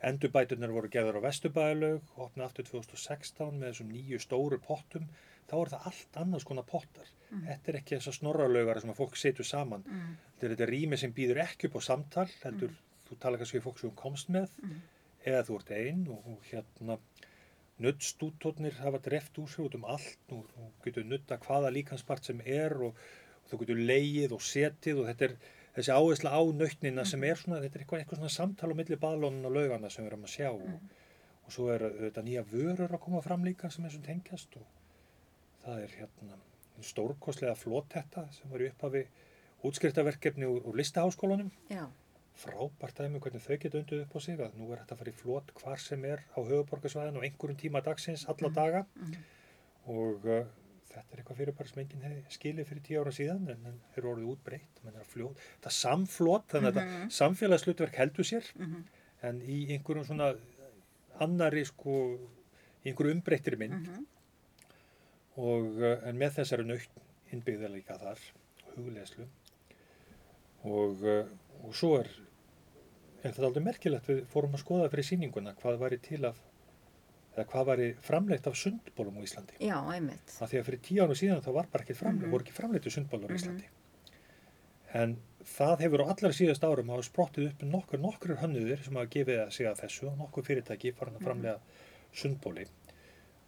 endurbæturnar voru gerðar á Vesturbælaug opnað aftur 2016 með þessum nýju stóru pottum þá er það allt annars konar pottar mm. þetta er ekki þess að snorralaugar sem að fólk setur saman mm. þetta er þetta rými sem býður ekki upp á samtal heldur mm. þú tala kannski fólk sem komst með mm. eða þú ert einn og, og hérna nuttstútótnir hafa dreft úr sig út um allt og þú getur nutta hvaða líkanspart sem er og, og þú getur leið og setið og þetta er þessi áhersla á nautnina mm. sem mhm. er svona, þetta er eitthvað, eitthvað svona samtal á milli baðlónun og laugana sem við erum að sjá mm. og, og svo er þetta nýja vörur að koma fram líka sem er svona tengjast og það er hérna stórkoslega flott þetta sem var í upphafi útskriftaverkefni úr, úr listaháskólanum Já frábært aðeins hvernig þau geta undið upp á sig að nú er þetta að fara í flott hvar sem er á höfuborgarsvæðin og einhverjum tíma dagsins alla mhm, daga mm -hmm. og uh, þetta er eitthvað fyrirbæri sem enginn hefði skilið fyrir tíu ára síðan en það er orðið útbreytt þetta er samflott þannig að mm -hmm. þetta samfélagslutverk heldur sér mm -hmm. en í einhverjum svona annari sko einhverju umbreyttir mynd mhm. og uh, en með þessari nöytt innbyggða líka þar, hugleðslu og, uh, og svo er, er þetta aldrei merkilegt við fórum að skoða fyrir síninguna hvað væri til af eða hvað væri framleitt af sundbólum á Íslandi. Já, einmitt. Af því að fyrir tíu ára síðan það var bara ekki framleitt, Mhm. voru ekki framleittu sundbólur á Mhm. Íslandi. En það hefur á allra síðast árum hafa sprottið upp nokkur, nokkur hönnuðir sem hafa gefið að segja þessu og nokkur fyrirtæki farin að Mhm. framlega sundbóli.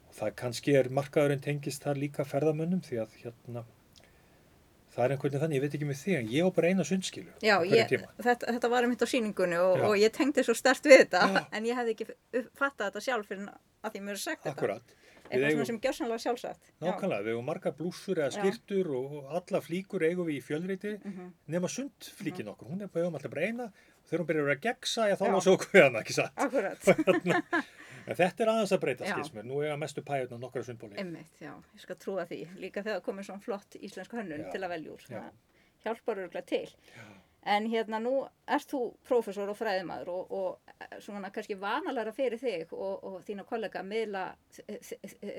Og það kannski er markaðurinn tengist þar líka ferðamönnum því að hérna það er einhvern veginn þannig, ég veit ekki með því en ég á bara eina sundskilu Já, ég, þetta, þetta var einmitt á síningunni og, Já. og ég tengdi svo stert við þetta Já. en ég hefði ekki fattað þetta sjálf fyrir að því mér er sagt Akkurat. þetta. Eitthvað eigum- sem gjörsanlega sjálfsagt. Já. Nákvæmlega, við hefum margar blúsur eða Já. skirtur og, og alla flíkur eigum við í fjölreiti Mhm. nema sundflíkin okkur, hún er bara alltaf bara eina og þegar hún byrjar að gegsa, ég þá Já. lá svo okkur við hana, ekki satt. En þetta er aðeins að breyta, Já. skils mér, nú eiga mestu pæðuna nokkra sundbóli. Einmitt, já, ég skal trúa því. Líka þegar komið svona flott íslensk hönnun Já. til að velja úr. Það hjálpar örgulega til. Já. En hérna nú ert þú prófessor og fræðimaður og, og eh, svona kannski vanalega fyrir þig og, og þína kollega að miðla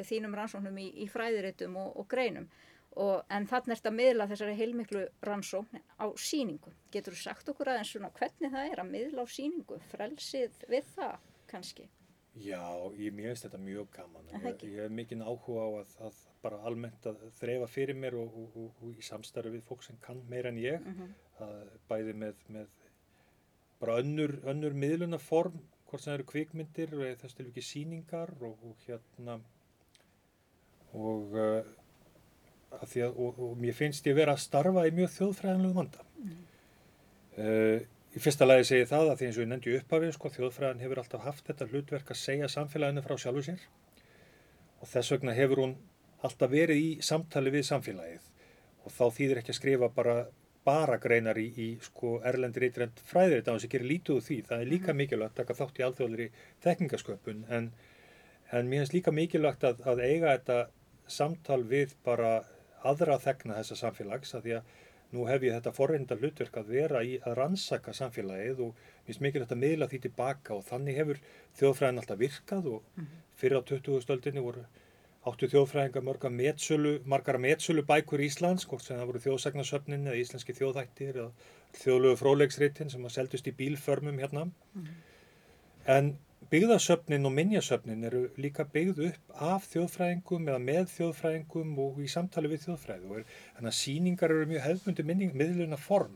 þínum rannsóknum í, í fræðiritum og, og greinum. Og, en þannig ert að miðla þessari heilmiklu rannsókn á síningu. Getur þú sagt okkur aðeins svona hvernig það er að miðla á síningu? Frelsið við það kannski? Já, ég finnst þetta mjög gaman. Ég, ég hef mikinn áhuga á að, að bara almennt að þreifa fyrir mér og, og, og, og í samstarfi við fólk sem kann meira en ég, Mm að bæði með, með bara önnur, önnur miðlunaform, hvort sem eru kvikmyndir og þess til ekki síningar og, og hérna og uh, að því að, og, mér finnst ég vera að starfa í mjög þjóðfræðanlegu vanda. Uh, í fyrsta lagi segi ég það að því eins og ég nefndi upphafið, sko, þjóðfræðan hefur alltaf haft þetta hlutverk að segja samfélaginu frá sjálfu sér. Og þess vegna hefur hún alltaf verið í samtali við samfélagið. Og þá þýðir ekki að skrifa bara bara greinar í, í sko erlendir eitrend fræðir þetta á þess að gera lítið úr því. Það er líka mikilvægt að taka þátt í alþjóðleri þekkingasköpun. En, en mér finnst líka mikilvægt að, að eiga þetta samtal við bara aðra þekna þessa samfélags að því að nú hef ég þetta forreinda hlutverk að vera í að rannsaka samfélagið og mér finnst mikilvægt að miðla því tilbaka og þannig hefur þjóðfræðin alltaf virkað og fyrir á 20. stöldinni voru áttu þjóðfræðingar margar metsölu, margar metsölu bækur Íslands, hvort sem það voru þjóðsagnarsöfnin eða íslenski þjóðhættir eða þjóðlegu frólegsritin sem að seldust í bílförmum hérna. En byggðasöfnin og minjasöfnin eru líka byggð upp af þjóðfræðingum eða með þjóðfræðingum og í samtali við þjóðfræði. Og er, þannig að síningar eru mjög hefðbundi miðluna form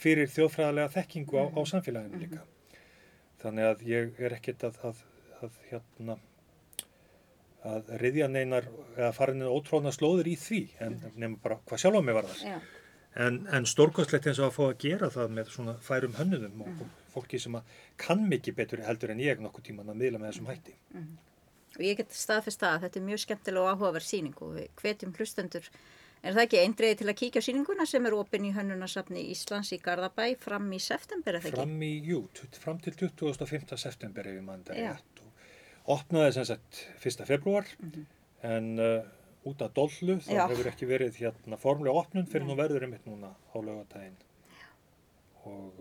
fyrir þjóðfræðilega þekkingu á, á samfélaginu líka. Þannig að ég er ekkert að, að, að hérna að riðja neinar eða fara neina ótróðna slóður í því en nefnum bara hvað sjálf á mig var það en, en stórkostlegt eins og að fá að gera það með svona færum hönnuðum og fólki sem að kann mikið betur heldur en ég nokkuð tíman að miðla með þessum hætti Og ég get staðfest það að þetta er mjög skemmtilega og áhugaverð síning og við hvetjum hlustendur. Er það ekki eindreiði til að kíkja síninguna sem er opinn í hönnunasafni Íslands í Garðabæ fram í september, er það ekki? fram í, jú, t- fram til 25. september ef ég mann Já. rétt og opnaði sem sagt 1. februar en uh, út af dollu þá. Já. hefur ekki verið hérna formlega opnun fyrir nú verður einmitt núna á lögadaginn og,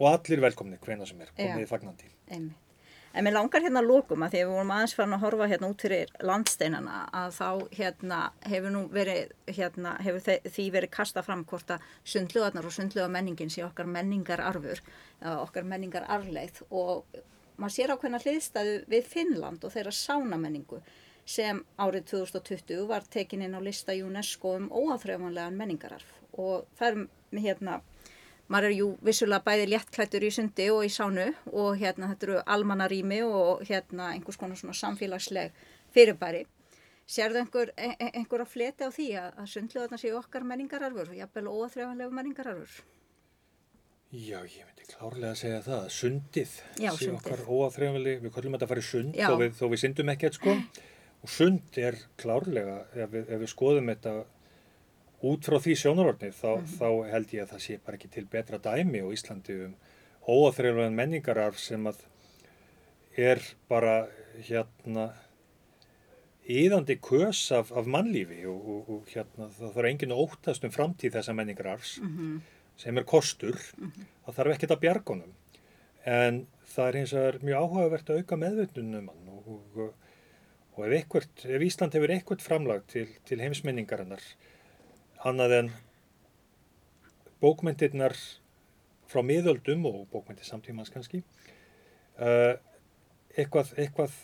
og allir velkomni hvena sem er, komið Já. fagnandi Einmitt. En mér langar hérna að lókum að því að við vorum aðeins farin að horfa hérna út fyrir landsteinana að þá hérna hefur nú verið, hérna hefur því verið kasta fram hvort að sundlugarnar og sundluga menningin sé okkar menningararfur, eða okkar menningararleið og maður sér ákveðna hliðstæðu við Finnland og þeirra sánamenningu sem árið 2020 var tekin inn á lista UNESCO um óáþreifanlegan menningararf og það er hérna maður er jú vissulega bæði léttklættur í sundi og í sánu og hérna þetta eru almanarými og hérna einhvers konar svona samfélagsleg fyrirbæri. Sérðu einhver, ein, einhver að fleti á því að, sundluðarna séu okkar menningararfur jafnvel óaþreifanlegu menningararfur? Já, ég myndi klárlega að segja það að sundið Já, sé sundið. okkar óaþrefnili, við þetta að fara í sund þó við, þó við syndum ekkert sko og sund er klárlega ef við, ef við skoðum þetta út frá því sjónarorni þá, Mhm. þá held ég að það sé bara ekki til betra dæmi á Íslandi um óaþrefligan menningararf sem að er bara hérna íðandi kös af, af mannlífi og, og, og hérna það þarf enginn að óttast um framtíð þessa menningararfs Mm sem er kostur, það þarf ekkert að bjargunum. En það er eins og er mjög áhugavert að auka meðvöndunum og, og, Og ef, eitthvert, ef Ísland hefur eitthvað framlag til, til heimsmenningarinnar, annað en bókmyndirnar frá miðöldum og bókmyndir samtímans kannski, uh, eitthvað, eitthvað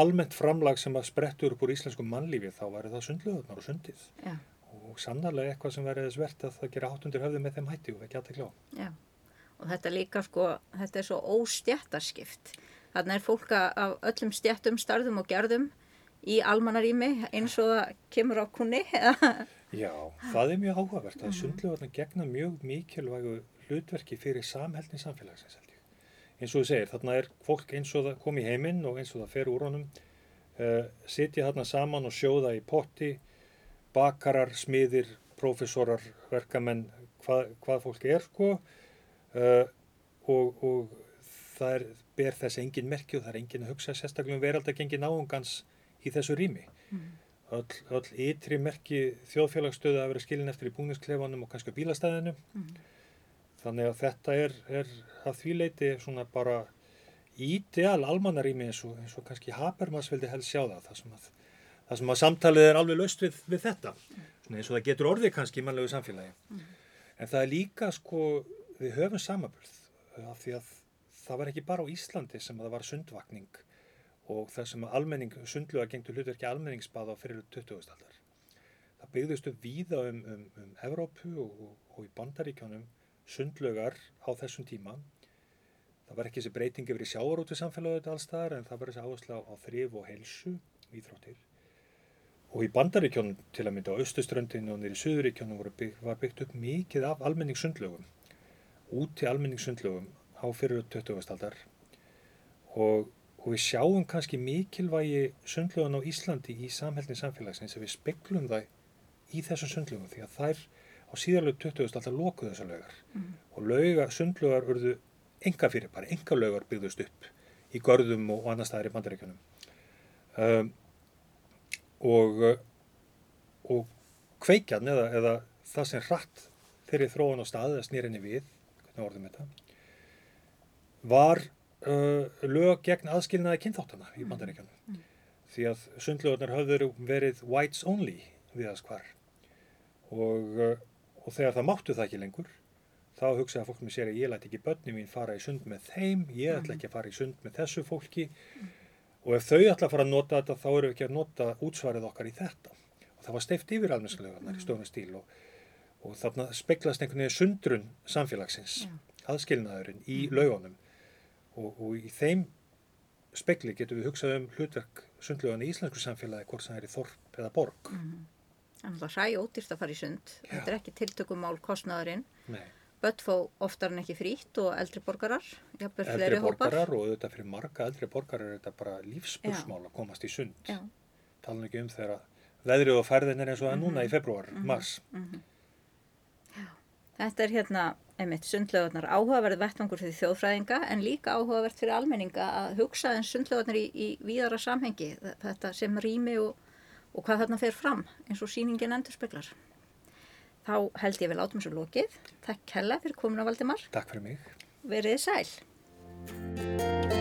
almennt framlag sem að sprettur upp úr íslensku mannlífi þá væri það sundluðunar og sundið. Já. Og sannarlega eitthvað sem verið þess verðt að það gera háttundir höfðu með þeim hætti og ekki aðtekla á. Já, og þetta líka sko, þetta er svo óstjættarskipt. Þannig er fólk af öllum stjættum, starðum og gerðum í almannarími eins og það kemur á kunni. Já, það er mjög áhugavert að sundluðunar gegna mjög mikilvægu hlutverki fyrir samhælni samfélagsins held ég. Eins og þú segir, þarna er fólk eins og það kom í heiminn og eins og það fer úr honum, uh, sitja þarna saman og sjóða í potti, bakarar, smiðir, profesorar, verkamenn, hvað, hvað fólk er sko uh, og, og það er, ber þess engin merki og það er engin að hugsa sérstaklega um veraldagengin áhungans í þessu rými. Mm. Öll, öll ytri merki þjóðfélagsstöðu að vera skilin eftir í búniskleifanum og kannski bílastæðinu. Mm. Þannig að þetta er, er að því leiti svona bara ídeal almannarími eins og, eins og kannski Habermas vildi helst sjá það. Það sem að, það sem að samtalið er alveg laust við, við þetta. Svona eins og það getur orðið kannski í mannlegu samfélagi. Mm. En það er líka sko, við höfum samabörð af því að það var ekki bara á Íslandi sem það var sundvakning og það sem almenning, sundluga gengtu hlutverki almenningsbað á fyrir 20. Það byggðist upp víða um, um, um Evrópu og, og, og í bandaríkjónum sundlugar á þessum tíma. Það var ekki þessi breytingi verið sjáarúti samfélagið allstaðar en það var þessi áherslu á þrif og helsu íþróttir. Og í bandaríkjónum til að mynda á austuströndinu og nýri söðuríkjónum bygg, var byggt upp mikið af almenningssundlögum, úti almenningssundlögum á fyrir 20. aldar og, og við sjáum kannski mikilvægi sundlögun á Íslandi í samhælni samfélagsins ef við speklum það í þessum sundlögum því að þær á síðarlegu 20. alltaf lokuðu þessar laugar mm. og lauga, sundlögar urðu enga fyrir bara, enga laugar byggðust upp í görðum og, annar staðar í bandaríkjunum um, og og kveikjan eða, eða það sem hratt þeirri þróun á staðið að snýrinni við hvernig orðum þetta var uh, lög gegn aðskilnaði kynþáttana í bandaríkjunum. Mm. því að sundlögarnar hafður verið whites only við að skvar og uh, og þegar það máttu það ekki lengur þá hugsaði fólk með sér að ég læti ekki börnum mín fara í sund með þeim, ég ætla ekki að fara í sund með þessu fólki. Og ef þau ætla að fara að nota þetta þá eru við ekki að nota útsvarið okkar í þetta. Og það var steift yfir almennskulegarnar í stóðum stíl og, og þarna speklast einhvern veginn sundrun samfélagsins aðskilnaðurinn í laugunum og, og í þeim spekli getur við hugsað um hlutverk sundlögan í íslensku samfélagi hvort sem er í þorp eða borg mm -hmm. Það hræ ódýrst að fara í sund. Já. Þetta er ekki tiltökumál kostnaðurinn. Bött fá oftar en ekki frýtt og eldri borgarar. Eldri borgarar og þetta fyrir marga eldri borgarar er þetta bara lífspursmál að komast í sund. Já. Tala ekki um þegar veðrið og færðin er eins og það mm -hmm. núna í februar, mm -hmm. mars. -hmm. Þetta er hérna, einmitt, sundlögarnar áhugaverð vettvangur fyrir þjóðfræðinga en líka áhugaverð fyrir almenninga að hugsa en sundlögarnar í, í víðara samhengi. Þetta sem rými og og hvað þarna fer fram eins og síningin endur speklar. Þá held ég vel átum svo lokið. Takk hella fyrir komin á Valdimar. Takk fyrir mig. Verið sæl.